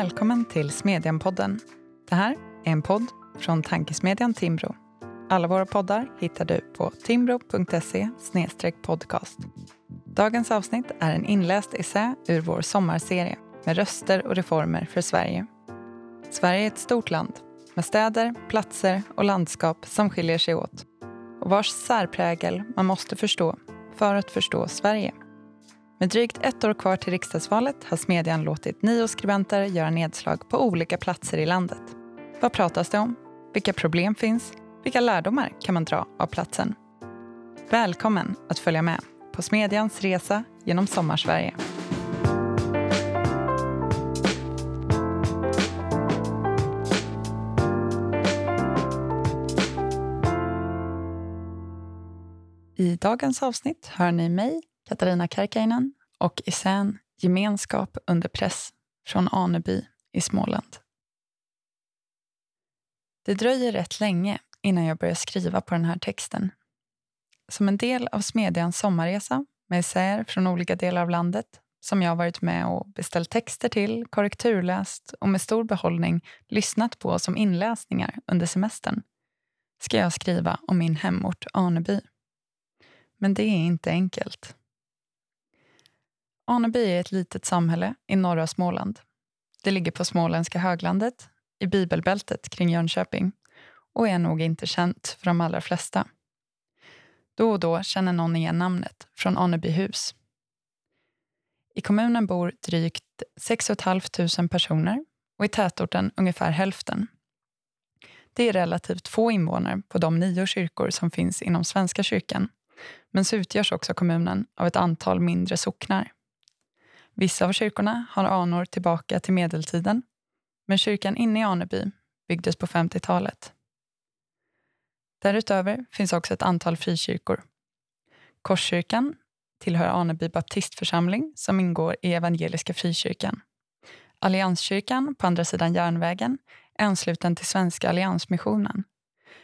Välkommen till Smedjan-podden. Det här är en podd från tankesmedjan Timbro. Alla våra poddar hittar du på timbro.se podcast. Dagens avsnitt är en inläst essä ur vår sommarserie med röster och reformer för Sverige. Sverige är ett stort land med städer, platser och landskap som skiljer sig åt och vars särprägel man måste förstå för att förstå Sverige. Med drygt ett år kvar till riksdagsvalet har Smedjan låtit nio skribenter göra nedslag på olika platser i landet. Vad pratas det om? Vilka problem finns? Vilka lärdomar kan man dra av platsen? Välkommen att följa med på Smedjans resa genom Sommarsverige. I dagens avsnitt hör ni mig, Katarina Karkainen och essän Gemenskap under press från Aneby i Småland. Det dröjer rätt länge innan jag börjar skriva på den här texten. Som en del av Smedjans sommarresa med essäer från olika delar av landet som jag varit med och beställt texter till, korrekturläst och med stor behållning lyssnat på som inläsningar under semestern ska jag skriva om min hemort Aneby. Men det är inte enkelt. Aneby är ett litet samhälle i norra Småland. Det ligger på småländska höglandet, i bibelbältet kring Jönköping och är nog inte känt för de allra flesta. Då och då känner någon igen namnet från Anebyhus. I kommunen bor drygt 6 500 personer och i tätorten ungefär hälften. Det är relativt få invånare på de nio kyrkor som finns inom Svenska kyrkan men så utgörs också kommunen av ett antal mindre socknar. Vissa av kyrkorna har anor tillbaka till medeltiden men kyrkan inne i Aneby byggdes på 50-talet. Därutöver finns också ett antal frikyrkor. Korskyrkan tillhör Aneby baptistförsamling som ingår i Evangeliska frikyrkan. Allianskyrkan på andra sidan järnvägen är ansluten till Svenska alliansmissionen.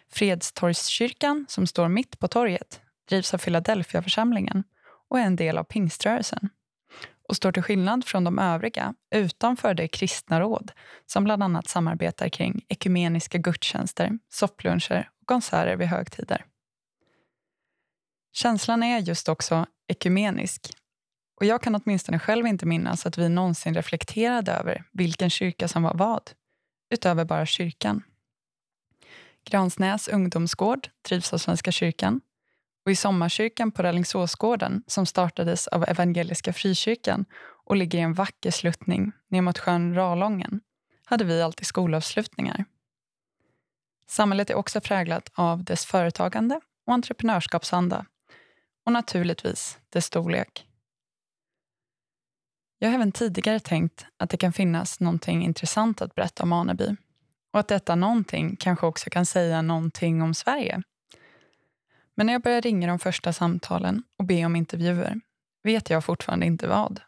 Fredstorgskyrkan, som står mitt på torget, drivs av Philadelphiaförsamlingen och är en del av pingströrelsen och står till skillnad från de övriga utanför det kristna råd som bland annat samarbetar kring ekumeniska gudstjänster, soppluncher och konserter vid högtider. Känslan är just också ekumenisk och jag kan åtminstone själv inte minnas att vi någonsin reflekterade över vilken kyrka som var vad, utöver bara kyrkan. Gransnäs ungdomsgård drivs av Svenska kyrkan och i sommarkyrkan på Rällingsåsgården som startades av Evangeliska frikyrkan och ligger i en vacker sluttning ner mot sjön Ralången hade vi alltid skolavslutningar. Samhället är också präglat av dess företagande och entreprenörskapsanda och naturligtvis dess storlek. Jag har även tidigare tänkt att det kan finnas någonting intressant att berätta om Aneby och att detta någonting kanske också kan säga någonting om Sverige men när jag börjar ringa de första samtalen och be om intervjuer vet jag fortfarande inte vad.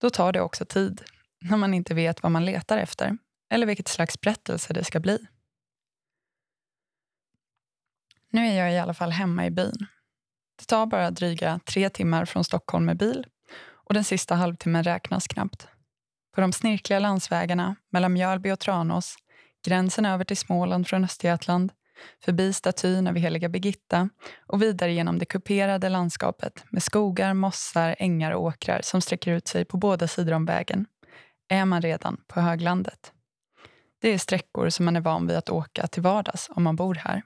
Då tar det också tid, när man inte vet vad man letar efter eller vilket slags berättelse det ska bli. Nu är jag i alla fall hemma i byn. Det tar bara dryga tre timmar från Stockholm med bil och den sista halvtimmen räknas knappt. På de snirkliga landsvägarna mellan Mjölby och Tranås, gränsen över till Småland från Östergötland förbi statyn över heliga Birgitta och vidare genom det kuperade landskapet med skogar, mossar, ängar och åkrar som sträcker ut sig på båda sidor om vägen, är man redan på höglandet. Det är sträckor som man är van vid att åka till vardags om man bor här.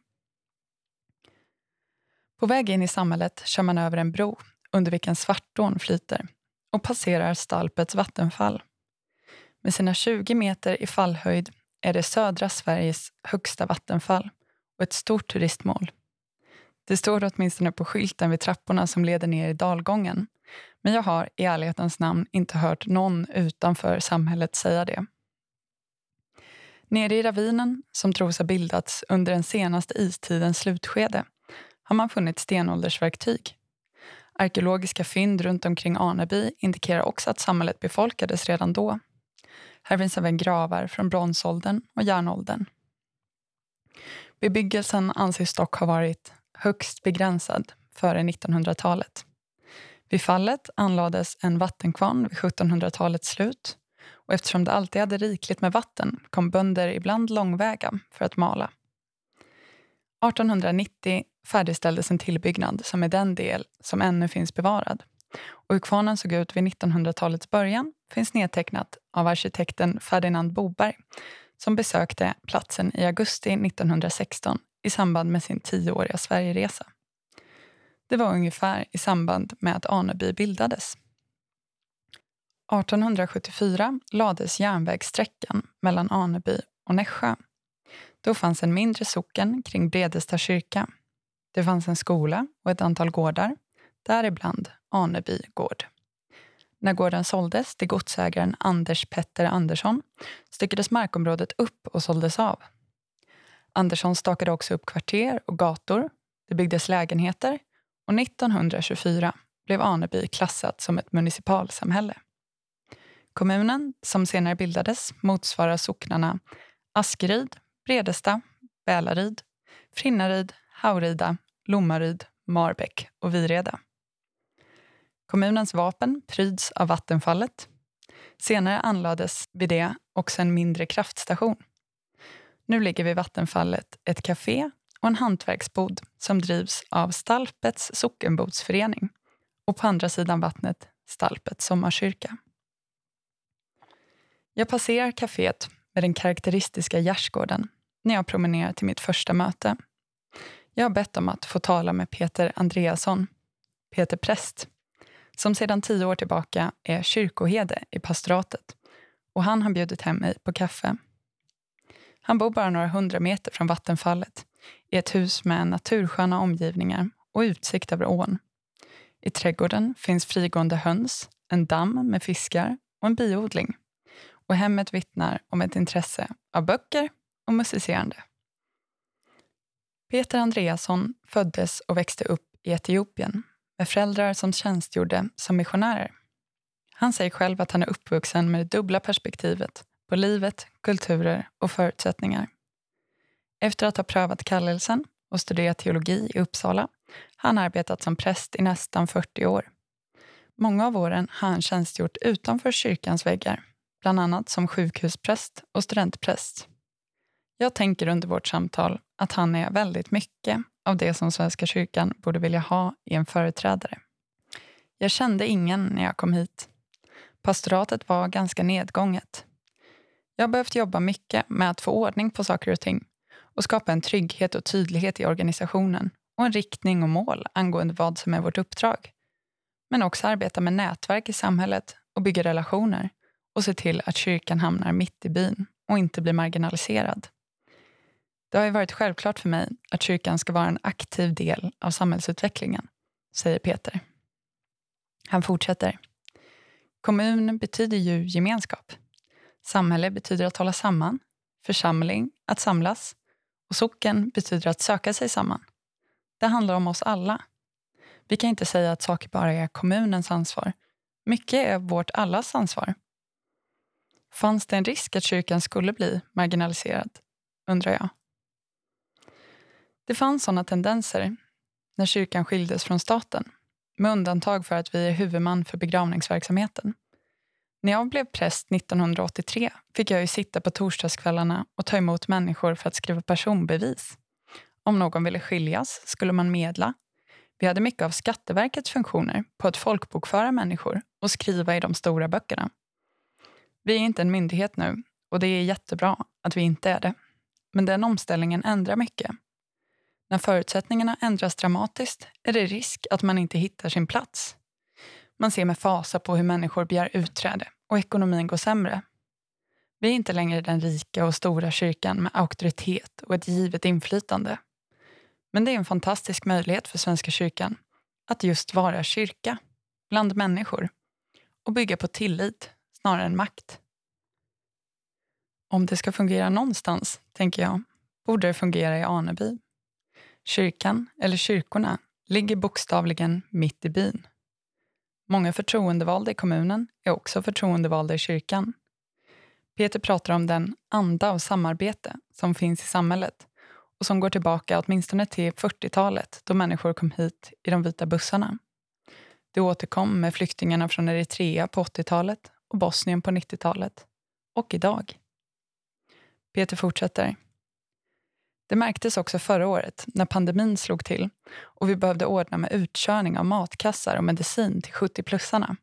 På väg in i samhället kör man över en bro under vilken Svartån flyter och passerar Stalpets vattenfall. Med sina 20 meter i fallhöjd är det södra Sveriges högsta vattenfall och ett stort turistmål. Det står åtminstone på skylten vid trapporna som leder ner i dalgången. Men jag har i ärlighetens namn inte hört någon utanför samhället säga det. Nere i ravinen, som tros ha bildats under den senaste istidens slutskede, har man funnit stenåldersverktyg. Arkeologiska fynd runt omkring Aneby indikerar också att samhället befolkades redan då. Här finns även gravar från bronsåldern och järnåldern. Bebyggelsen anses dock ha varit högst begränsad före 1900-talet. Vid fallet anlades en vattenkvarn vid 1700-talets slut och eftersom det alltid hade rikligt med vatten kom bönder ibland långväga för att mala. 1890 färdigställdes en tillbyggnad som är den del som ännu finns bevarad. Och hur kvarnen såg ut vid 1900-talets början finns nedtecknat av arkitekten Ferdinand Boberg som besökte platsen i augusti 1916 i samband med sin tioåriga Sverigeresa. Det var ungefär i samband med att Aneby bildades. 1874 lades järnvägssträckan mellan Aneby och Nässjö. Då fanns en mindre socken kring Bredesta kyrka. Det fanns en skola och ett antal gårdar, däribland Aneby gård. När gården såldes till godsägaren Anders Petter Andersson styckades markområdet upp och såldes av. Andersson stakade också upp kvarter och gator. Det byggdes lägenheter och 1924 blev Aneby klassat som ett municipalsamhälle. Kommunen, som senare bildades, motsvarar socknarna Askeryd, Bredesta, Bälaryd, Frinnaryd, Haurida, Lommaryd, Marbäck och Vireda. Kommunens vapen pryds av vattenfallet. Senare anlades vid det också en mindre kraftstation. Nu ligger vid vattenfallet ett café och en hantverksbod som drivs av Stalpets sockenbodsförening och på andra sidan vattnet Stalpets sommarkyrka. Jag passerar kaféet med den karaktäristiska gärdsgården när jag promenerar till mitt första möte. Jag har bett om att få tala med Peter Andreasson, Peter Präst, som sedan tio år tillbaka är kyrkoherde i pastoratet och han har bjudit hem mig på kaffe. Han bor bara några hundra meter från vattenfallet i ett hus med natursköna omgivningar och utsikt över ån. I trädgården finns frigående höns, en damm med fiskar och en biodling. Och hemmet vittnar om ett intresse av böcker och musicerande. Peter Andreasson föddes och växte upp i Etiopien med föräldrar som tjänstgjorde som missionärer. Han säger själv att han är uppvuxen med det dubbla perspektivet på livet, kulturer och förutsättningar. Efter att ha prövat kallelsen och studerat teologi i Uppsala har han arbetat som präst i nästan 40 år. Många av åren har han tjänstgjort utanför kyrkans väggar, bland annat som sjukhuspräst och studentpräst. Jag tänker under vårt samtal att han är väldigt mycket av det som Svenska kyrkan borde vilja ha i en företrädare. Jag kände ingen när jag kom hit. Pastoratet var ganska nedgånget. Jag har behövt jobba mycket med att få ordning på saker och ting och skapa en trygghet och tydlighet i organisationen och en riktning och mål angående vad som är vårt uppdrag. Men också arbeta med nätverk i samhället och bygga relationer och se till att kyrkan hamnar mitt i byn och inte blir marginaliserad. Det har ju varit självklart för mig att kyrkan ska vara en aktiv del av samhällsutvecklingen, säger Peter. Han fortsätter. Kommun betyder ju gemenskap. Samhälle betyder att hålla samman, församling att samlas och socken betyder att söka sig samman. Det handlar om oss alla. Vi kan inte säga att saker bara är kommunens ansvar. Mycket är vårt allas ansvar. Fanns det en risk att kyrkan skulle bli marginaliserad? undrar jag. Det fanns sådana tendenser när kyrkan skildes från staten med undantag för att vi är huvudman för begravningsverksamheten. När jag blev präst 1983 fick jag ju sitta på torsdagskvällarna och ta emot människor för att skriva personbevis. Om någon ville skiljas skulle man medla. Vi hade mycket av Skatteverkets funktioner på att folkbokföra människor och skriva i de stora böckerna. Vi är inte en myndighet nu och det är jättebra att vi inte är det. Men den omställningen ändrar mycket. När förutsättningarna ändras dramatiskt är det risk att man inte hittar sin plats. Man ser med fasa på hur människor begär utträde och ekonomin går sämre. Vi är inte längre den rika och stora kyrkan med auktoritet och ett givet inflytande. Men det är en fantastisk möjlighet för Svenska kyrkan att just vara kyrka, bland människor och bygga på tillit snarare än makt. Om det ska fungera någonstans, tänker jag, borde det fungera i Aneby. Kyrkan, eller kyrkorna, ligger bokstavligen mitt i byn. Många förtroendevalda i kommunen är också förtroendevalda i kyrkan. Peter pratar om den anda av samarbete som finns i samhället och som går tillbaka åtminstone till 40-talet då människor kom hit i de vita bussarna. Det återkom med flyktingarna från Eritrea på 80-talet och Bosnien på 90-talet. och idag. Peter fortsätter. Det märktes också förra året när pandemin slog till och vi behövde ordna med utkörning av matkassar och medicin till 70-plussarna.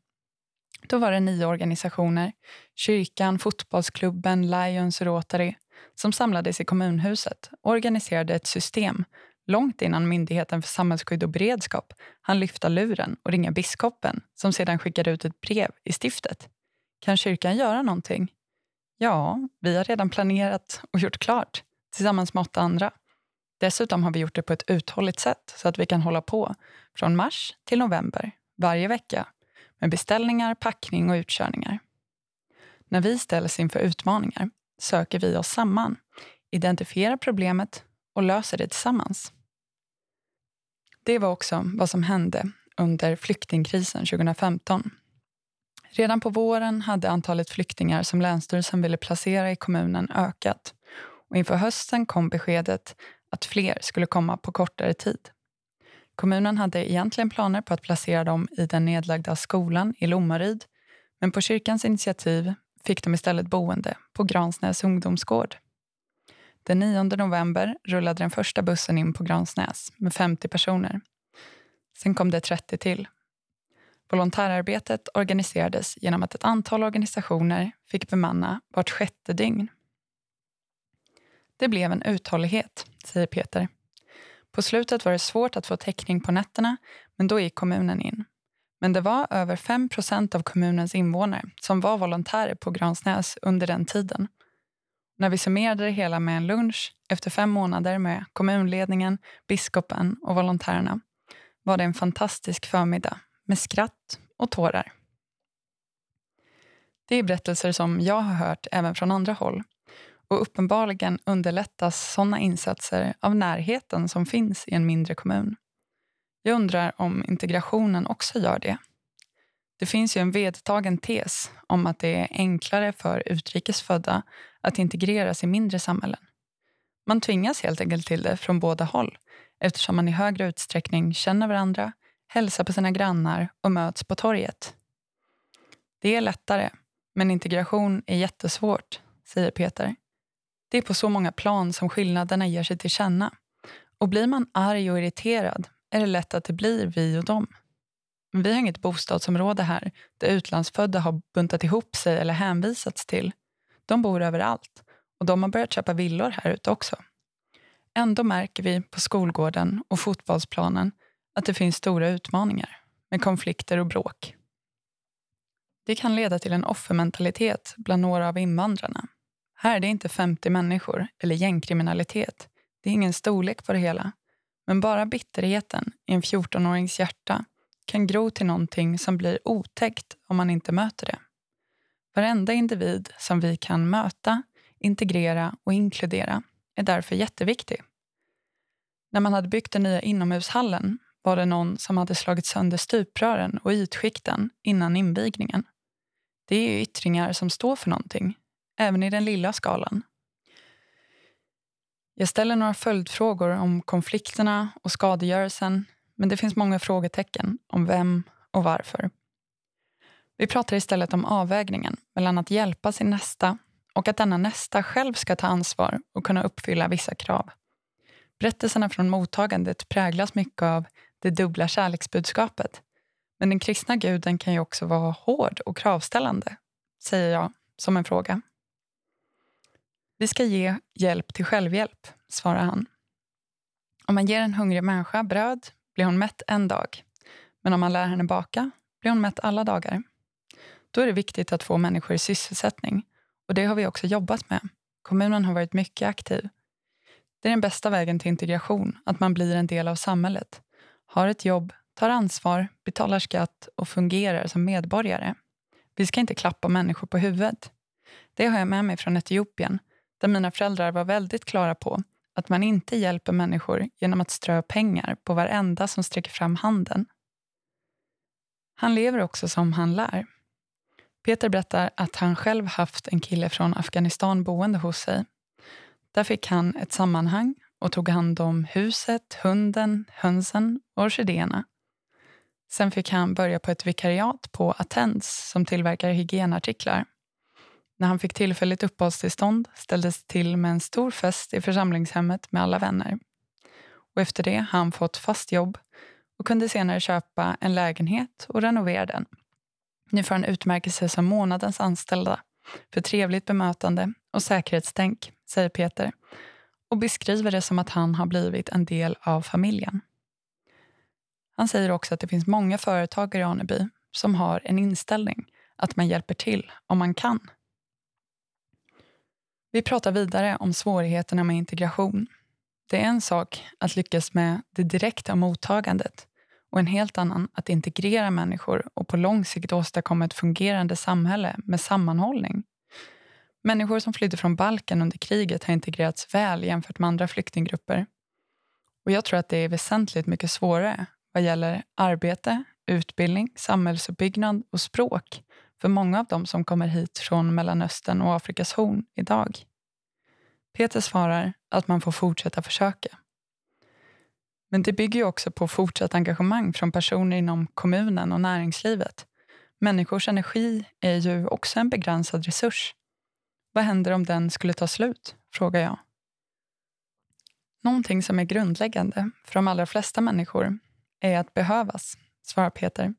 Då var det nio organisationer, kyrkan, fotbollsklubben, Lions Rotary som samlades i kommunhuset och organiserade ett system långt innan Myndigheten för samhällsskydd och beredskap han lyfta luren och ringa biskopen som sedan skickade ut ett brev i stiftet. Kan kyrkan göra någonting? Ja, vi har redan planerat och gjort klart tillsammans med åtta andra. Dessutom har vi gjort det på ett uthålligt sätt så att vi kan hålla på från mars till november varje vecka med beställningar, packning och utkörningar. När vi ställs inför utmaningar söker vi oss samman, identifierar problemet och löser det tillsammans. Det var också vad som hände under flyktingkrisen 2015. Redan på våren hade antalet flyktingar som Länsstyrelsen ville placera i kommunen ökat och inför hösten kom beskedet att fler skulle komma på kortare tid. Kommunen hade egentligen planer på att placera dem i den nedlagda skolan i Lommaryd men på kyrkans initiativ fick de istället boende på Gransnäs ungdomsgård. Den 9 november rullade den första bussen in på Gransnäs med 50 personer. Sen kom det 30 till. Volontärarbetet organiserades genom att ett antal organisationer fick bemanna vart sjätte dygn. Det blev en uthållighet, säger Peter. På slutet var det svårt att få täckning på nätterna, men då gick kommunen in. Men det var över 5% av kommunens invånare som var volontärer på Gransnäs under den tiden. När vi summerade det hela med en lunch efter fem månader med kommunledningen, biskopen och volontärerna var det en fantastisk förmiddag med skratt och tårar. Det är berättelser som jag har hört även från andra håll och uppenbarligen underlättas sådana insatser av närheten som finns i en mindre kommun. Jag undrar om integrationen också gör det. Det finns ju en vedtagen tes om att det är enklare för utrikesfödda att integreras i mindre samhällen. Man tvingas helt enkelt till det från båda håll eftersom man i högre utsträckning känner varandra, hälsar på sina grannar och möts på torget. Det är lättare, men integration är jättesvårt, säger Peter. Det är på så många plan som skillnaderna ger sig till känna. Och blir man arg och irriterad är det lätt att det blir vi och dem. Men vi har inget bostadsområde här där utlandsfödda har buntat ihop sig eller hänvisats till. De bor överallt och de har börjat köpa villor här ute också. Ändå märker vi på skolgården och fotbollsplanen att det finns stora utmaningar med konflikter och bråk. Det kan leda till en offermentalitet bland några av invandrarna. Här är det inte 50 människor eller gängkriminalitet. Det är ingen storlek på det hela. Men bara bitterheten i en 14-årings hjärta kan gro till någonting som blir otäckt om man inte möter det. Varenda individ som vi kan möta, integrera och inkludera är därför jätteviktig. När man hade byggt den nya inomhushallen var det någon som hade slagit sönder stuprören och ytskikten innan invigningen. Det är yttringar som står för någonting, även i den lilla skalan. Jag ställer några följdfrågor om konflikterna och skadegörelsen men det finns många frågetecken om vem och varför. Vi pratar istället om avvägningen mellan att hjälpa sin nästa och att denna nästa själv ska ta ansvar och kunna uppfylla vissa krav. Berättelserna från mottagandet präglas mycket av det dubbla kärleksbudskapet. Men den kristna guden kan ju också vara hård och kravställande, säger jag som en fråga. Vi ska ge hjälp till självhjälp, svarar han. Om man ger en hungrig människa bröd blir hon mätt en dag. Men om man lär henne baka blir hon mätt alla dagar. Då är det viktigt att få människor i sysselsättning och det har vi också jobbat med. Kommunen har varit mycket aktiv. Det är den bästa vägen till integration, att man blir en del av samhället. Har ett jobb, tar ansvar, betalar skatt och fungerar som medborgare. Vi ska inte klappa människor på huvudet. Det har jag med mig från Etiopien där mina föräldrar var väldigt klara på att man inte hjälper människor genom att strö pengar på varenda som sträcker fram handen. Han lever också som han lär. Peter berättar att han själv haft en kille från Afghanistan boende hos sig. Där fick han ett sammanhang och tog hand om huset, hunden, hönsen och orkidéerna. Sen fick han börja på ett vikariat på Attends som tillverkar hygienartiklar. När han fick tillfälligt uppehållstillstånd ställdes till med en stor fest i församlingshemmet med alla vänner. Och efter det har han fått fast jobb och kunde senare köpa en lägenhet och renovera den. Nu får han utmärkelse som månadens anställda för trevligt bemötande och säkerhetstänk, säger Peter och beskriver det som att han har blivit en del av familjen. Han säger också att det finns många företagare i Aneby som har en inställning att man hjälper till om man kan. Vi pratar vidare om svårigheterna med integration. Det är en sak att lyckas med det direkta mottagandet och en helt annan att integrera människor och på lång sikt åstadkomma ett fungerande samhälle med sammanhållning. Människor som flydde från Balkan under kriget har integrerats väl jämfört med andra flyktinggrupper. Och jag tror att det är väsentligt mycket svårare vad gäller arbete, utbildning, samhällsuppbyggnad och språk för många av dem som kommer hit från Mellanöstern och Afrikas horn idag. Peter svarar att man får fortsätta försöka. Men det bygger ju också på fortsatt engagemang från personer inom kommunen och näringslivet. Människors energi är ju också en begränsad resurs. Vad händer om den skulle ta slut? frågar jag. Någonting som är grundläggande för de allra flesta människor är att behövas, svarar Peter.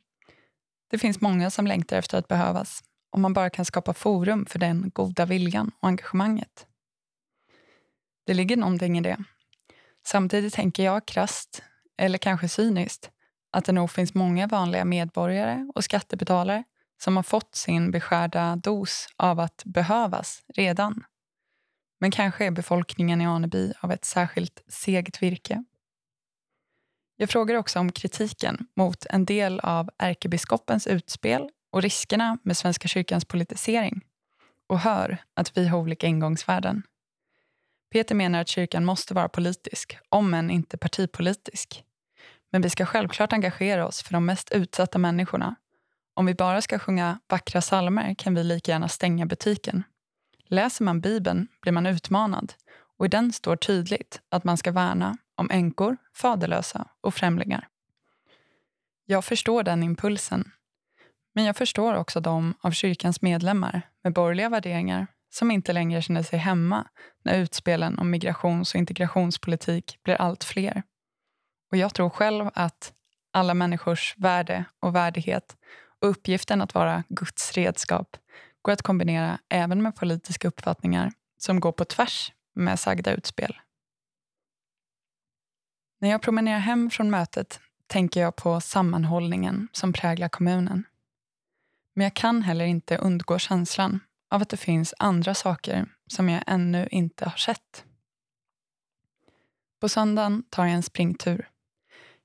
Det finns många som längtar efter att behövas om man bara kan skapa forum för den goda viljan och engagemanget. Det ligger någonting i det. Samtidigt tänker jag krast, eller kanske cyniskt, att det nog finns många vanliga medborgare och skattebetalare som har fått sin beskärda dos av att behövas redan. Men kanske är befolkningen i Aneby av ett särskilt segt virke. Jag frågar också om kritiken mot en del av ärkebiskopens utspel och riskerna med Svenska kyrkans politisering och hör att vi har olika ingångsvärden. Peter menar att kyrkan måste vara politisk, om än inte partipolitisk. Men vi ska självklart engagera oss för de mest utsatta människorna. Om vi bara ska sjunga vackra salmer kan vi lika gärna stänga butiken. Läser man Bibeln blir man utmanad och i den står tydligt att man ska värna om änkor, faderlösa och främlingar. Jag förstår den impulsen. Men jag förstår också de av kyrkans medlemmar med borgerliga värderingar som inte längre känner sig hemma när utspelen om migrations och integrationspolitik blir allt fler. Och jag tror själv att alla människors värde och värdighet och uppgiften att vara Guds redskap går att kombinera även med politiska uppfattningar som går på tvärs med sagda utspel. När jag promenerar hem från mötet tänker jag på sammanhållningen som präglar kommunen. Men jag kan heller inte undgå känslan av att det finns andra saker som jag ännu inte har sett. På söndagen tar jag en springtur.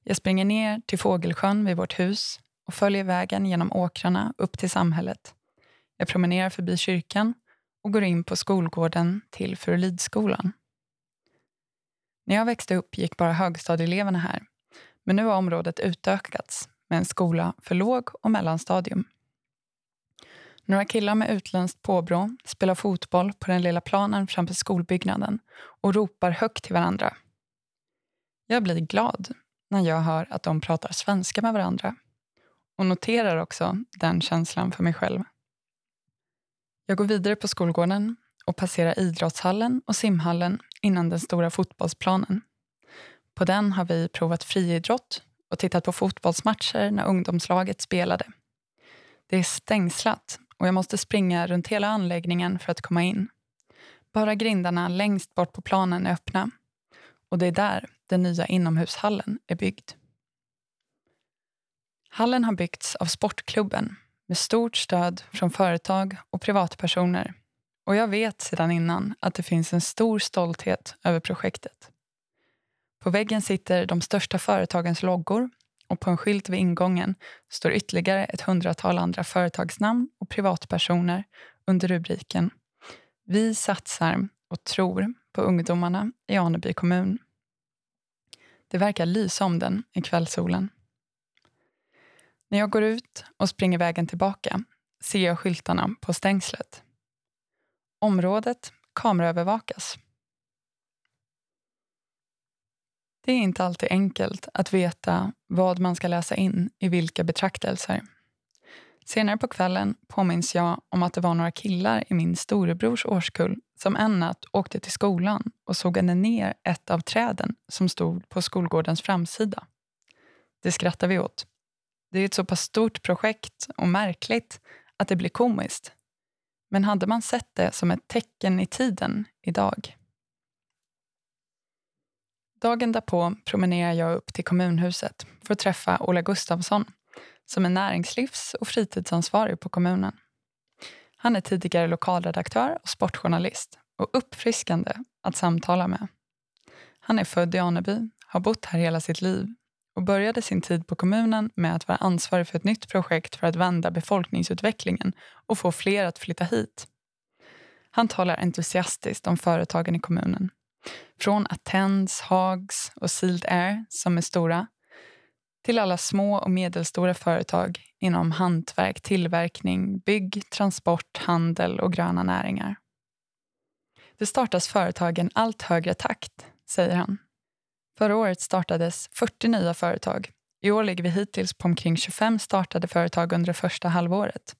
Jag springer ner till Fågelsjön vid vårt hus och följer vägen genom åkrarna upp till samhället. Jag promenerar förbi kyrkan och går in på skolgården till Furulidskolan. När jag växte upp gick bara högstadieeleverna här men nu har området utökats med en skola för låg och mellanstadium. Några killar med utländskt påbrå spelar fotboll på den lilla planen framför skolbyggnaden och ropar högt till varandra. Jag blir glad när jag hör att de pratar svenska med varandra och noterar också den känslan för mig själv. Jag går vidare på skolgården och passerar idrottshallen och simhallen innan den stora fotbollsplanen. På den har vi provat friidrott och tittat på fotbollsmatcher när ungdomslaget spelade. Det är stängslat och jag måste springa runt hela anläggningen för att komma in. Bara grindarna längst bort på planen är öppna och det är där den nya inomhushallen är byggd. Hallen har byggts av Sportklubben med stort stöd från företag och privatpersoner och jag vet sedan innan att det finns en stor stolthet över projektet. På väggen sitter de största företagens loggor och på en skylt vid ingången står ytterligare ett hundratal andra företagsnamn och privatpersoner under rubriken Vi satsar och tror på ungdomarna i Aneby kommun. Det verkar lysa om den i kvällssolen. När jag går ut och springer vägen tillbaka ser jag skyltarna på stängslet. Området kameraövervakas. Det är inte alltid enkelt att veta vad man ska läsa in i vilka betraktelser. Senare på kvällen påminns jag om att det var några killar i min storebrors årskull som en natt åkte till skolan och sågade ner ett av träden som stod på skolgårdens framsida. Det skrattar vi åt. Det är ett så pass stort projekt och märkligt att det blir komiskt. Men hade man sett det som ett tecken i tiden idag? Dagen därpå promenerar jag upp till kommunhuset för att träffa Ola Gustafsson som är näringslivs och fritidsansvarig på kommunen. Han är tidigare lokalredaktör och sportjournalist och uppfriskande att samtala med. Han är född i Aneby, har bott här hela sitt liv och började sin tid på kommunen med att vara ansvarig för ett nytt projekt för att vända befolkningsutvecklingen och få fler att flytta hit. Han talar entusiastiskt om företagen i kommunen. Från Attends, Hags och Sealed Air, som är stora, till alla små och medelstora företag inom hantverk, tillverkning, bygg, transport, handel och gröna näringar. Det startas företag i en allt högre takt, säger han. Förra året startades 40 nya företag. I år ligger vi hittills på omkring 25 startade företag under det första halvåret.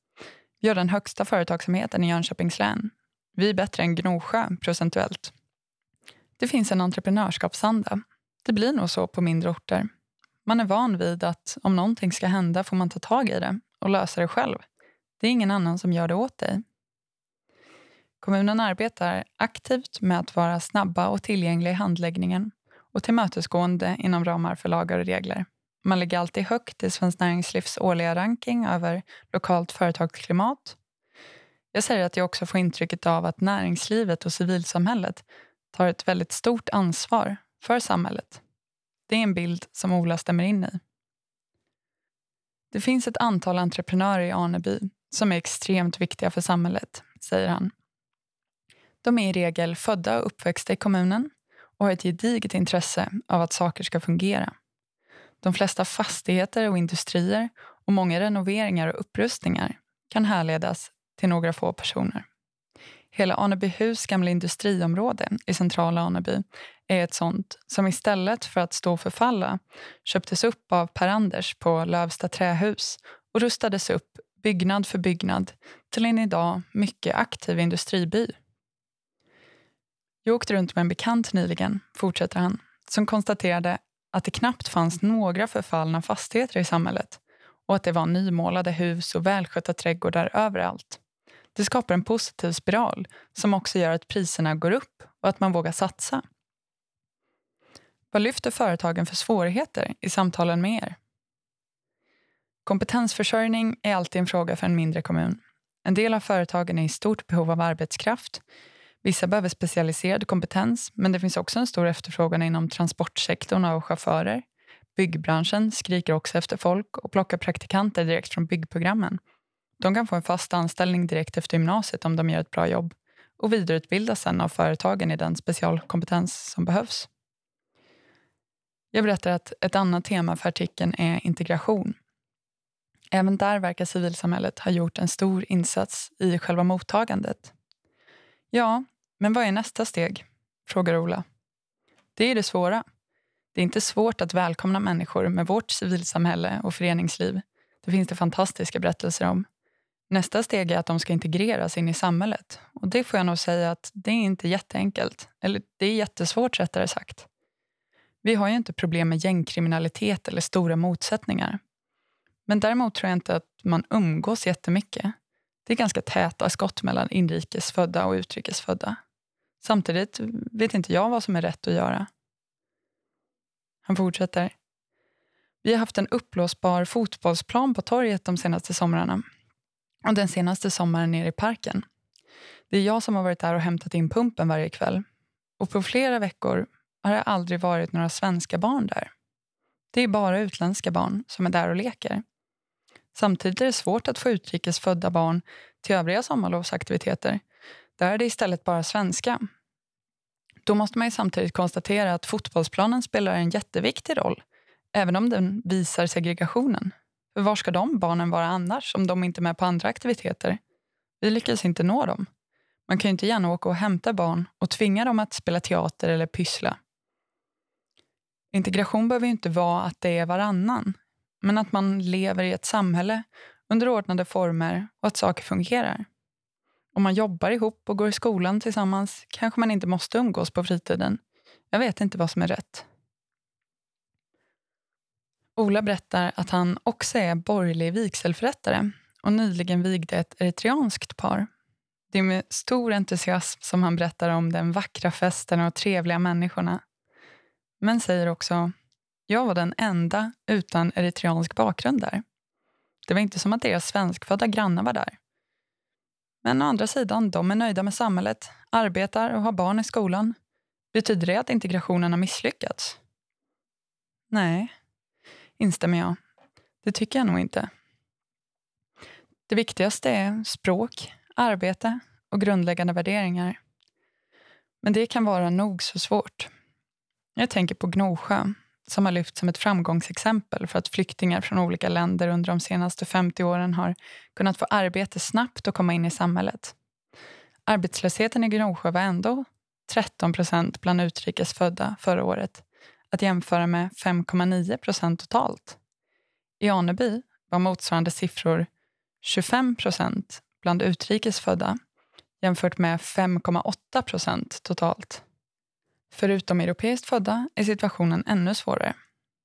Vi har den högsta företagsamheten i Jönköpings län. Vi är bättre än Gnosjö procentuellt. Det finns en entreprenörskapsanda. Det blir nog så på mindre orter. Man är van vid att om någonting ska hända får man ta tag i det och lösa det själv. Det är ingen annan som gör det åt dig. Kommunen arbetar aktivt med att vara snabba och tillgängliga i handläggningen och tillmötesgående inom ramar för lagar och regler. Man ligger alltid högt i Svenskt Näringslivs årliga ranking över lokalt företagsklimat. Jag säger att jag också får intrycket av att näringslivet och civilsamhället tar ett väldigt stort ansvar för samhället. Det är en bild som Ola stämmer in i. Det finns ett antal entreprenörer i Aneby som är extremt viktiga för samhället, säger han. De är i regel födda och uppväxta i kommunen och har ett gediget intresse av att saker ska fungera. De flesta fastigheter och industrier och många renoveringar och upprustningar kan härledas till några få personer. Hela Anebyhus gamla industriområde i centrala Aneby är ett sånt som istället för att stå och förfalla köptes upp av Per-Anders på Lövsta trähus och rustades upp byggnad för byggnad till en idag mycket aktiv industriby. Jag åkte runt med en bekant nyligen, fortsätter han, som konstaterade att det knappt fanns några förfallna fastigheter i samhället och att det var nymålade hus och välskötta trädgårdar överallt. Det skapar en positiv spiral som också gör att priserna går upp och att man vågar satsa. Vad lyfter företagen för svårigheter i samtalen med er? Kompetensförsörjning är alltid en fråga för en mindre kommun. En del av företagen är i stort behov av arbetskraft. Vissa behöver specialiserad kompetens, men det finns också en stor efterfrågan inom transportsektorn av chaufförer. Byggbranschen skriker också efter folk och plockar praktikanter direkt från byggprogrammen. De kan få en fast anställning direkt efter gymnasiet om de gör ett bra jobb och vidareutbildas sen av företagen i den specialkompetens som behövs. Jag berättar att ett annat tema för artikeln är integration. Även där verkar civilsamhället ha gjort en stor insats i själva mottagandet. Ja, men vad är nästa steg? frågar Ola. Det är det svåra. Det är inte svårt att välkomna människor med vårt civilsamhälle och föreningsliv. Det finns det fantastiska berättelser om. Nästa steg är att de ska integreras in i samhället. Och Det får jag nog säga att det är inte jätteenkelt. Eller det är jättesvårt rättare sagt. Vi har ju inte problem med gängkriminalitet eller stora motsättningar. Men däremot tror jag inte att man umgås jättemycket. Det är ganska täta skott mellan inrikesfödda och utrikesfödda. Samtidigt vet inte jag vad som är rätt att göra. Han fortsätter. Vi har haft en uppblåsbar fotbollsplan på torget de senaste somrarna och den senaste sommaren nere i parken. Det är jag som har varit där och hämtat in pumpen varje kväll. Och på flera veckor har det aldrig varit några svenska barn där. Det är bara utländska barn som är där och leker. Samtidigt är det svårt att få utrikes födda barn till övriga sommarlovsaktiviteter. Där är det istället bara svenska. Då måste man samtidigt konstatera att fotbollsplanen spelar en jätteviktig roll, även om den visar segregationen. För var ska de barnen vara annars om de inte är med på andra aktiviteter? Vi lyckas inte nå dem. Man kan ju inte gärna åka och hämta barn och tvinga dem att spela teater eller pyssla. Integration behöver ju inte vara att det är varannan, men att man lever i ett samhälle under ordnade former och att saker fungerar. Om man jobbar ihop och går i skolan tillsammans kanske man inte måste umgås på fritiden. Jag vet inte vad som är rätt. Ola berättar att han också är borgerlig vigselförrättare och nyligen vigde ett eritreanskt par. Det är med stor entusiasm som han berättar om den vackra festen och trevliga människorna. Men säger också, jag var den enda utan eritreansk bakgrund där. Det var inte som att deras svenskfödda grannar var där. Men å andra sidan, de är nöjda med samhället, arbetar och har barn i skolan. Betyder det att integrationen har misslyckats? Nej, instämmer jag. Det tycker jag nog inte. Det viktigaste är språk, arbete och grundläggande värderingar. Men det kan vara nog så svårt. Jag tänker på Gnosjö som har lyfts som ett framgångsexempel för att flyktingar från olika länder under de senaste 50 åren har kunnat få arbete snabbt och komma in i samhället. Arbetslösheten i Gnosjö var ändå 13 procent bland utrikesfödda förra året att jämföra med 5,9 procent totalt. I Aneby var motsvarande siffror 25 procent bland utrikesfödda jämfört med 5,8 procent totalt. Förutom europeiskt födda är situationen ännu svårare.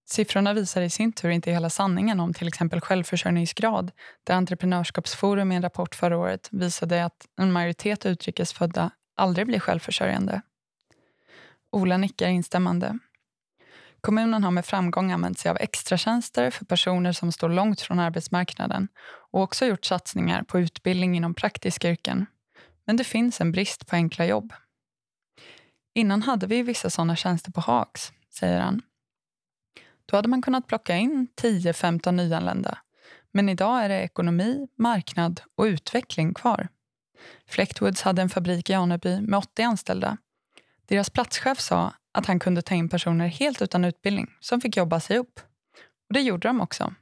Siffrorna visar i sin tur inte hela sanningen om till exempel självförsörjningsgrad där Entreprenörskapsforum i en rapport förra året visade att en majoritet utrikesfödda aldrig blir självförsörjande. Ola nickar instämmande. Kommunen har med framgång använt sig av extratjänster för personer som står långt från arbetsmarknaden och också gjort satsningar på utbildning inom praktiska yrken. Men det finns en brist på enkla jobb. Innan hade vi vissa sådana tjänster på Hags, säger han. Då hade man kunnat plocka in 10-15 nyanlända. Men idag är det ekonomi, marknad och utveckling kvar. Flektwoods hade en fabrik i Aneby med 80 anställda. Deras platschef sa att han kunde ta in personer helt utan utbildning som fick jobba sig upp. Och det gjorde de också.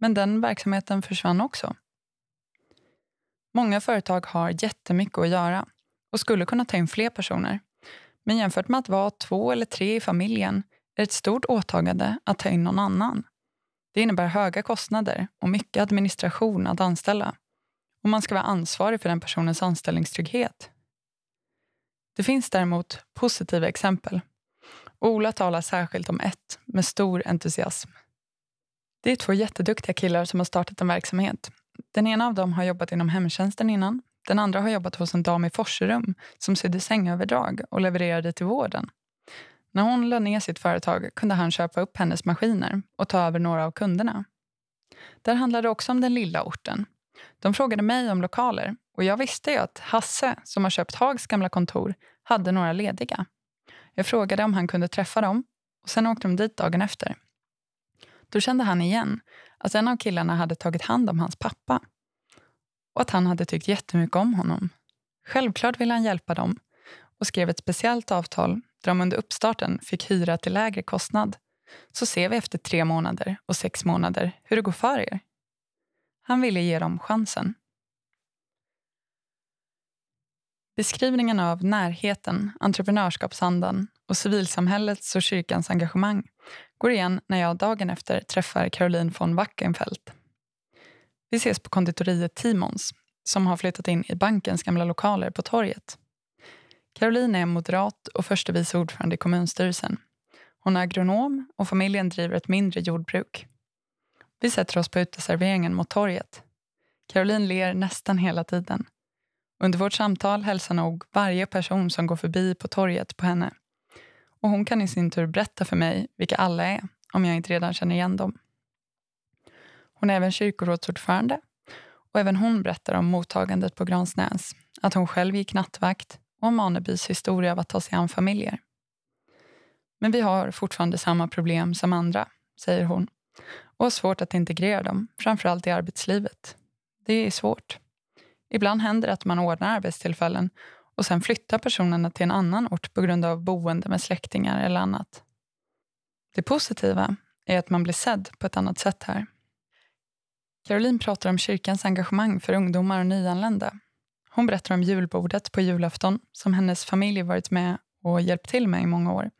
Men den verksamheten försvann också. Många företag har jättemycket att göra och skulle kunna ta in fler personer. Men jämfört med att vara två eller tre i familjen är det ett stort åtagande att ta in någon annan. Det innebär höga kostnader och mycket administration att anställa. Och man ska vara ansvarig för den personens anställningstrygghet. Det finns däremot positiva exempel. Ola talar särskilt om ett med stor entusiasm. Det är två jätteduktiga killar som har startat en verksamhet. Den ena av dem har jobbat inom hemtjänsten innan den andra har jobbat hos en dam i Forserum som sydde sängöverdrag och levererade till vården. När hon lade ner sitt företag kunde han köpa upp hennes maskiner och ta över några av kunderna. Där handlade det också om den lilla orten. De frågade mig om lokaler och jag visste ju att Hasse, som har köpt Hags gamla kontor, hade några lediga. Jag frågade om han kunde träffa dem och sen åkte de dit dagen efter. Då kände han igen att en av killarna hade tagit hand om hans pappa och att han hade tyckt jättemycket om honom. Självklart ville han hjälpa dem och skrev ett speciellt avtal där de under uppstarten fick hyra till lägre kostnad. Så ser vi efter tre månader och sex månader hur det går för er. Han ville ge dem chansen. Beskrivningen av närheten, entreprenörskapsandan och civilsamhällets och kyrkans engagemang går igen när jag dagen efter träffar Caroline von Wackenfeldt. Vi ses på konditoriet Timons som har flyttat in i bankens gamla lokaler på torget. Caroline är moderat och förste vice ordförande i kommunstyrelsen. Hon är agronom och familjen driver ett mindre jordbruk. Vi sätter oss på uteserveringen mot torget. Caroline ler nästan hela tiden. Under vårt samtal hälsar nog varje person som går förbi på torget på henne. Och hon kan i sin tur berätta för mig vilka alla är, om jag inte redan känner igen dem. Hon är även kyrkorådsordförande och även hon berättar om mottagandet på Gransnäs, att hon själv gick nattvakt och om Anebys historia av att ta sig an familjer. Men vi har fortfarande samma problem som andra, säger hon och har svårt att integrera dem, framförallt i arbetslivet. Det är svårt. Ibland händer det att man ordnar arbetstillfällen och sen flyttar personerna till en annan ort på grund av boende med släktingar eller annat. Det positiva är att man blir sedd på ett annat sätt här. Caroline pratar om kyrkans engagemang för ungdomar och nyanlända. Hon berättar om julbordet på julafton som hennes familj varit med och hjälpt till med i många år.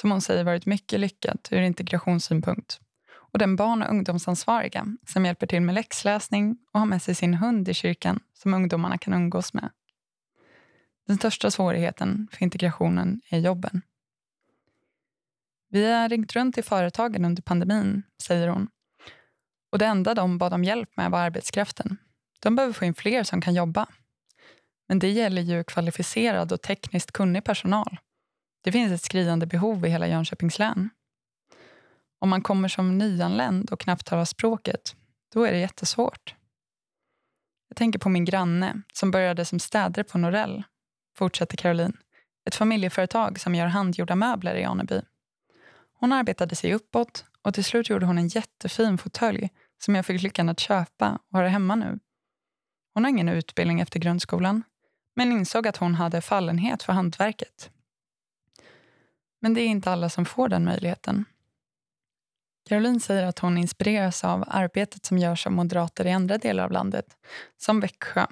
Som hon säger varit mycket lyckat ur integrationssynpunkt och den barn och ungdomsansvariga som hjälper till med läxläsning och har med sig sin hund i kyrkan som ungdomarna kan umgås med. Den största svårigheten för integrationen är jobben. Vi har ringt runt till företagen under pandemin, säger hon. Och det enda de bad om hjälp med var arbetskraften. De behöver få in fler som kan jobba. Men det gäller ju kvalificerad och tekniskt kunnig personal. Det finns ett skriande behov i hela Jönköpings län. Om man kommer som nyanländ och knappt talar språket, då är det jättesvårt. Jag tänker på min granne som började som städare på Norell, fortsätter Caroline. Ett familjeföretag som gör handgjorda möbler i Aneby. Hon arbetade sig uppåt och till slut gjorde hon en jättefin fåtölj som jag fick lyckan att köpa och har hemma nu. Hon har ingen utbildning efter grundskolan men insåg att hon hade fallenhet för hantverket. Men det är inte alla som får den möjligheten. Caroline säger att hon inspireras av arbetet som görs av moderater i andra delar av landet, som Växjö,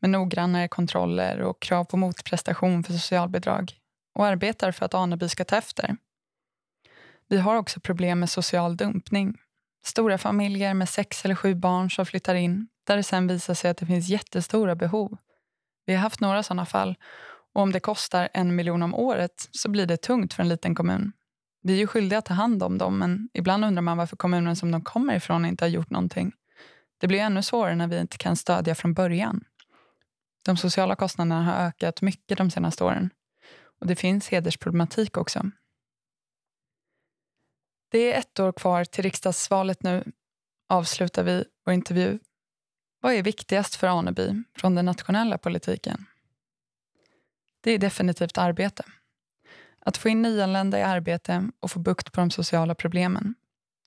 med noggrannare kontroller och krav på motprestation för socialbidrag och arbetar för att Aneby ska ta efter. Vi har också problem med social dumpning. Stora familjer med sex eller sju barn som flyttar in där det sen visar sig att det finns jättestora behov. Vi har haft några sådana fall och om det kostar en miljon om året så blir det tungt för en liten kommun. Vi är ju skyldiga att ta hand om dem men ibland undrar man varför kommunen som de kommer ifrån inte har gjort någonting. Det blir ännu svårare när vi inte kan stödja från början. De sociala kostnaderna har ökat mycket de senaste åren. Och det finns hedersproblematik också. Det är ett år kvar till riksdagsvalet nu, avslutar vi vår intervju. Vad är viktigast för Aneby från den nationella politiken? Det är definitivt arbete. Att få in nyanlända i arbete och få bukt på de sociala problemen.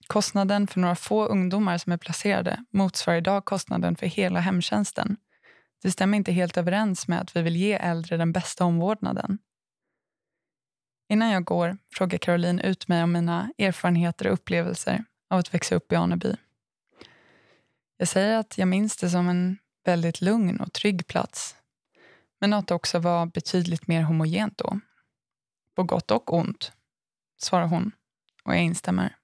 Kostnaden för några få ungdomar som är placerade motsvarar idag kostnaden för hela hemtjänsten. Det stämmer inte helt överens med att vi vill ge äldre den bästa omvårdnaden. Innan jag går frågar Caroline ut mig om mina erfarenheter och upplevelser av att växa upp i Aneby. Jag säger att jag minns det som en väldigt lugn och trygg plats men att det också var betydligt mer homogent då. På gott och ont, svarar hon och jag instämmer.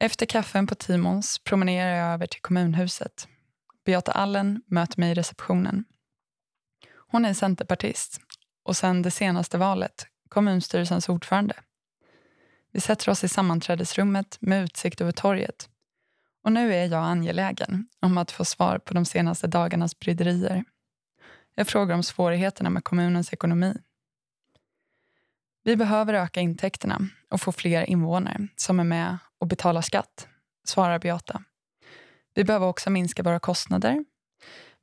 Efter kaffen på Timons promenerar jag över till kommunhuset. Beata Allen möter mig i receptionen. Hon är centerpartist och sedan det senaste valet kommunstyrelsens ordförande. Vi sätter oss i sammanträdesrummet med utsikt över torget. Och nu är jag angelägen om att få svar på de senaste dagarnas bryderier. Jag frågar om svårigheterna med kommunens ekonomi. Vi behöver öka intäkterna och få fler invånare som är med och betalar skatt, svarar Beata. Vi behöver också minska våra kostnader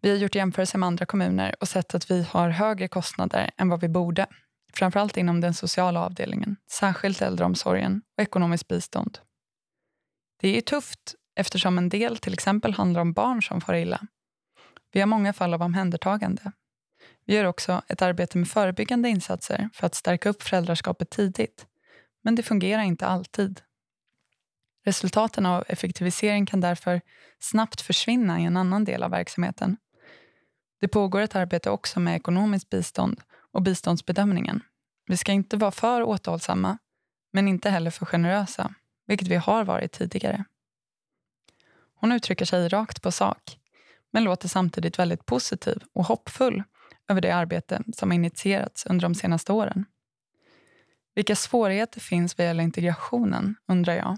vi har gjort jämförelser med andra kommuner och sett att vi har högre kostnader än vad vi borde. Framförallt inom den sociala avdelningen, särskilt äldreomsorgen och ekonomiskt bistånd. Det är tufft eftersom en del till exempel handlar om barn som far illa. Vi har många fall av omhändertagande. Vi gör också ett arbete med förebyggande insatser för att stärka upp föräldraskapet tidigt. Men det fungerar inte alltid. Resultaten av effektivisering kan därför snabbt försvinna i en annan del av verksamheten det pågår ett arbete också med ekonomiskt bistånd och biståndsbedömningen. Vi ska inte vara för återhållsamma, men inte heller för generösa, vilket vi har varit tidigare. Hon uttrycker sig rakt på sak, men låter samtidigt väldigt positiv och hoppfull över det arbete som initierats under de senaste åren. Vilka svårigheter finns vad gäller integrationen, undrar jag.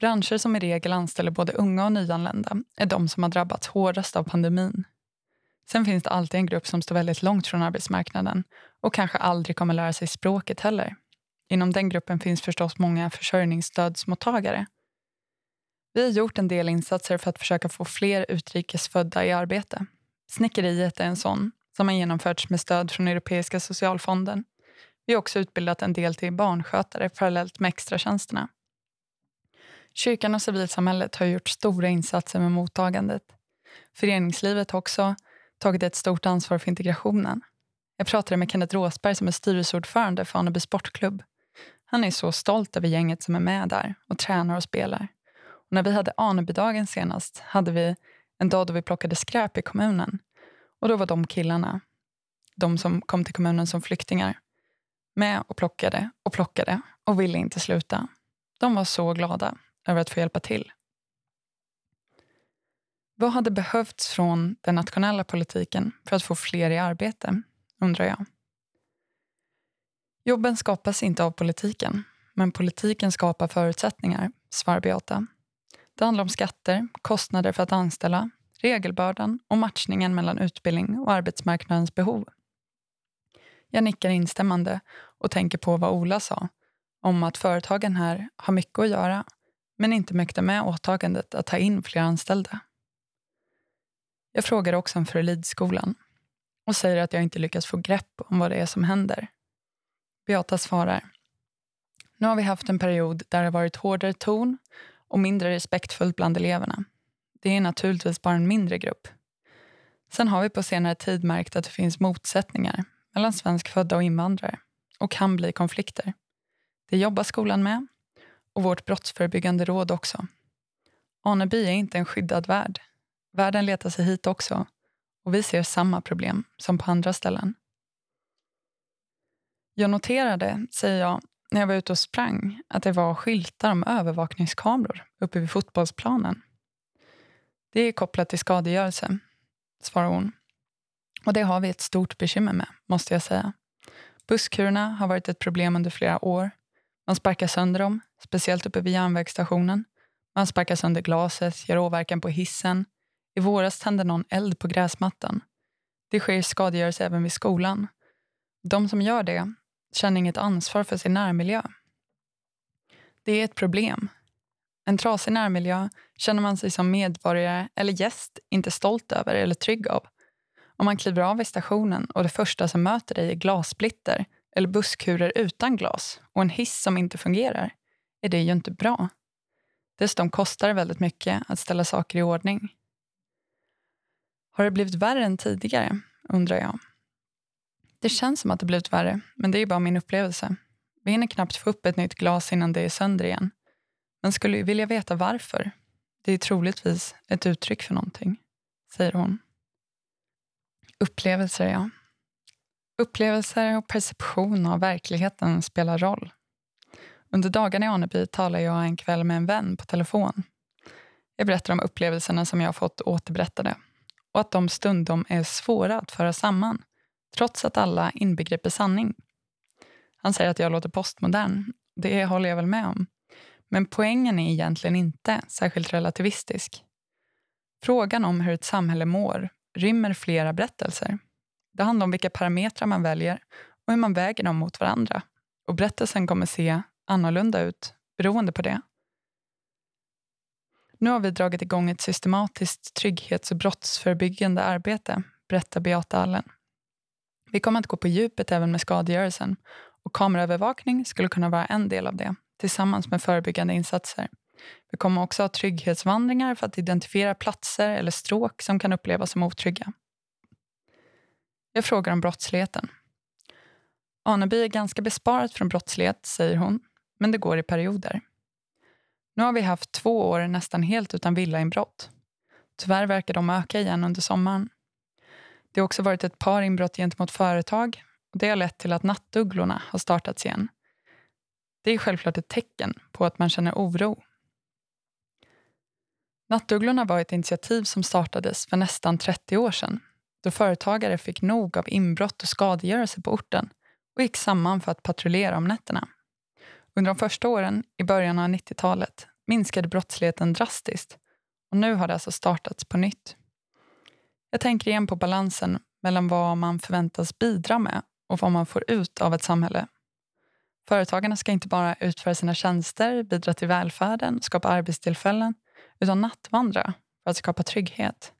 Branscher som i regel anställer både unga och nyanlända är de som har drabbats hårdast av pandemin. Sen finns det alltid en grupp som står väldigt långt från arbetsmarknaden och kanske aldrig kommer lära sig språket heller. Inom den gruppen finns förstås många försörjningsstödsmottagare. Vi har gjort en del insatser för att försöka få fler utrikesfödda i arbete. Snickeriet är en sån, som har genomförts med stöd från Europeiska socialfonden. Vi har också utbildat en del till barnskötare parallellt med extratjänsterna. Kyrkan och civilsamhället har gjort stora insatser med mottagandet. Föreningslivet har också tagit ett stort ansvar för integrationen. Jag pratade med Kenneth Råsberg som är styrelseordförande för Aneby Sportklubb. Han är så stolt över gänget som är med där och tränar och spelar. Och när vi hade Anebydagen senast hade vi en dag då vi plockade skräp i kommunen. Och då var de killarna, de som kom till kommunen som flyktingar, med och plockade och plockade och ville inte sluta. De var så glada över att få hjälpa till. Vad hade behövts från den nationella politiken för att få fler i arbete, undrar jag. Jobben skapas inte av politiken, men politiken skapar förutsättningar, svarar Beata. Det handlar om skatter, kostnader för att anställa, regelbördan och matchningen mellan utbildning och arbetsmarknadens behov. Jag nickar instämmande och tänker på vad Ola sa om att företagen här har mycket att göra men inte mäktar med åtagandet att ta in fler anställda. Jag frågar också om Frölidskolan och säger att jag inte lyckats få grepp om vad det är som händer. Beata svarar. Nu har vi haft en period där det varit hårdare ton och mindre respektfullt bland eleverna. Det är naturligtvis bara en mindre grupp. Sen har vi på senare tid märkt att det finns motsättningar mellan svenskfödda och invandrare och kan bli konflikter. Det jobbar skolan med och vårt brottsförebyggande råd också. Aneby är inte en skyddad värld. Världen letar sig hit också och vi ser samma problem som på andra ställen. Jag noterade, säger jag, när jag var ute och sprang att det var skyltar om övervakningskameror uppe vid fotbollsplanen. Det är kopplat till skadegörelse, svarar hon. Och det har vi ett stort bekymmer med, måste jag säga. Busskurerna har varit ett problem under flera år. Man sparkar sönder dem, speciellt uppe vid järnvägsstationen. Man sparkar sönder glaset, gör åverkan på hissen. I våras tände någon eld på gräsmattan. Det sker skadegörelse även vid skolan. De som gör det känner inget ansvar för sin närmiljö. Det är ett problem. En trasig närmiljö känner man sig som medborgare eller gäst inte stolt över eller trygg av. Om man kliver av i stationen och det första som möter dig är glassplitter eller busskurer utan glas och en hiss som inte fungerar, är det ju inte bra. Dessutom kostar det väldigt mycket att ställa saker i ordning. Har det blivit värre än tidigare, undrar jag. Det känns som att det blivit värre, men det är bara min upplevelse. Vi hinner knappt få upp ett nytt glas innan det är sönder igen. Men skulle ju vilja veta varför. Det är troligtvis ett uttryck för någonting, säger hon. Upplevelser, ja. Upplevelser och perception av verkligheten spelar roll. Under dagarna i Aneby talar jag en kväll med en vän på telefon. Jag berättar om upplevelserna som jag har fått återberättade och att de stundom är svåra att föra samman trots att alla inbegriper sanning. Han säger att jag låter postmodern. Det håller jag väl med om. Men poängen är egentligen inte särskilt relativistisk. Frågan om hur ett samhälle mår rymmer flera berättelser. Det handlar om vilka parametrar man väljer och hur man väger dem mot varandra. Och berättelsen kommer se annorlunda ut beroende på det. Nu har vi dragit igång ett systematiskt trygghets och brottsförebyggande arbete, berättar Beata Allen. Vi kommer att gå på djupet även med skadegörelsen och kameraövervakning skulle kunna vara en del av det, tillsammans med förebyggande insatser. Vi kommer också ha trygghetsvandringar för att identifiera platser eller stråk som kan upplevas som otrygga. Jag frågar om brottsligheten. Aneby är ganska besparat från brottslighet, säger hon, men det går i perioder. Nu har vi haft två år nästan helt utan villainbrott. Tyvärr verkar de öka igen under sommaren. Det har också varit ett par inbrott gentemot företag och det har lett till att nattugglorna har startats igen. Det är självklart ett tecken på att man känner oro. Nattugglorna var ett initiativ som startades för nästan 30 år sedan då företagare fick nog av inbrott och skadegörelse på orten och gick samman för att patrullera om nätterna. Under de första åren, i början av 90-talet, minskade brottsligheten drastiskt och nu har det alltså startats på nytt. Jag tänker igen på balansen mellan vad man förväntas bidra med och vad man får ut av ett samhälle. Företagarna ska inte bara utföra sina tjänster, bidra till välfärden, skapa arbetstillfällen, utan nattvandra för att skapa trygghet.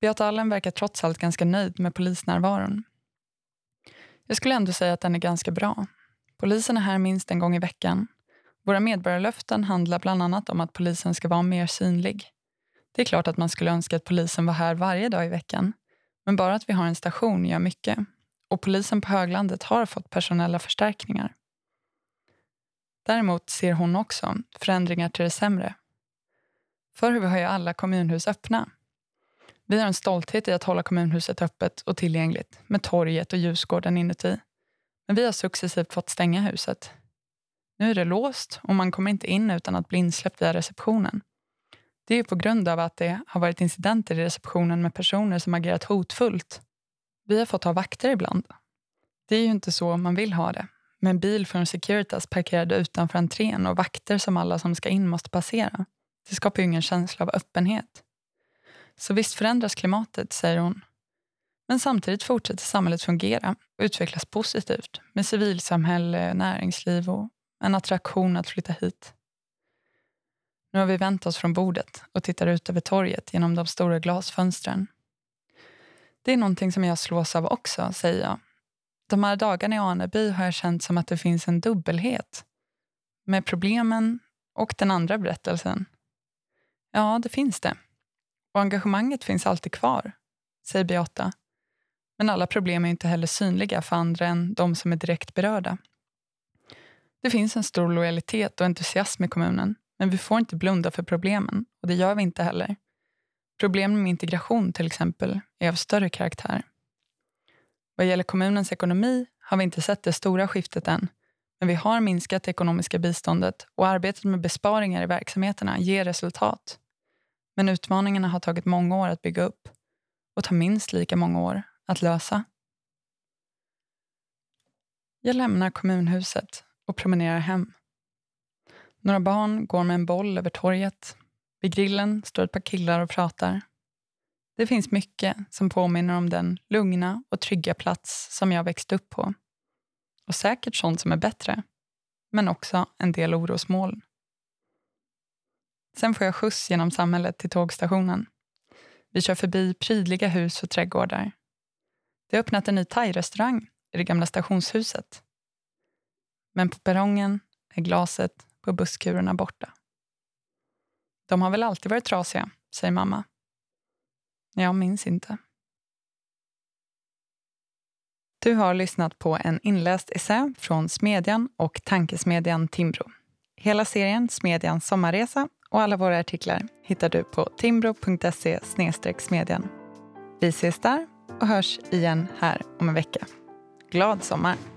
Beata Allen verkar trots allt ganska nöjd med polisnärvaron. Jag skulle ändå säga att den är ganska bra. Polisen är här minst en gång i veckan. Våra medborgarlöften handlar bland annat om att polisen ska vara mer synlig. Det är klart att man skulle önska att polisen var här varje dag i veckan. Men bara att vi har en station gör mycket. Och polisen på höglandet har fått personella förstärkningar. Däremot ser hon också förändringar till det sämre. Förr har ju alla kommunhus öppna. Vi har en stolthet i att hålla kommunhuset öppet och tillgängligt med torget och ljusgården inuti. Men vi har successivt fått stänga huset. Nu är det låst och man kommer inte in utan att bli insläppt via receptionen. Det är på grund av att det har varit incidenter i receptionen med personer som agerat hotfullt. Vi har fått ha vakter ibland. Det är ju inte så man vill ha det. Med en bil från Securitas parkerad utanför entrén och vakter som alla som ska in måste passera. Det skapar ju ingen känsla av öppenhet. Så visst förändras klimatet, säger hon. Men samtidigt fortsätter samhället fungera och utvecklas positivt med civilsamhälle, näringsliv och en attraktion att flytta hit. Nu har vi vänt oss från bordet och tittar ut över torget genom de stora glasfönstren. Det är någonting som jag slås av också, säger jag. De här dagarna i Aneby har jag känt som att det finns en dubbelhet. Med problemen och den andra berättelsen. Ja, det finns det. Och engagemanget finns alltid kvar, säger Beata. Men alla problem är inte heller synliga för andra än de som är direkt berörda. Det finns en stor lojalitet och entusiasm i kommunen, men vi får inte blunda för problemen och det gör vi inte heller. Problemen med integration till exempel är av större karaktär. Vad gäller kommunens ekonomi har vi inte sett det stora skiftet än, men vi har minskat det ekonomiska biståndet och arbetet med besparingar i verksamheterna ger resultat. Men utmaningarna har tagit många år att bygga upp och tar minst lika många år att lösa. Jag lämnar kommunhuset och promenerar hem. Några barn går med en boll över torget. Vid grillen står ett par killar och pratar. Det finns mycket som påminner om den lugna och trygga plats som jag växte upp på. Och säkert sånt som är bättre, men också en del orosmoln. Sen får jag skjuts genom samhället till tågstationen. Vi kör förbi prydliga hus och trädgårdar. Det har öppnat en ny thai-restaurang i det gamla stationshuset. Men på perrongen är glaset på busskurerna borta. De har väl alltid varit trasiga, säger mamma. Jag minns inte. Du har lyssnat på en inläst essä från Smedjan och Tankesmedjan Timbro. Hela serien Smedjans sommarresa och alla våra artiklar hittar du på timbro.se smedjan. Vi ses där och hörs igen här om en vecka. Glad sommar!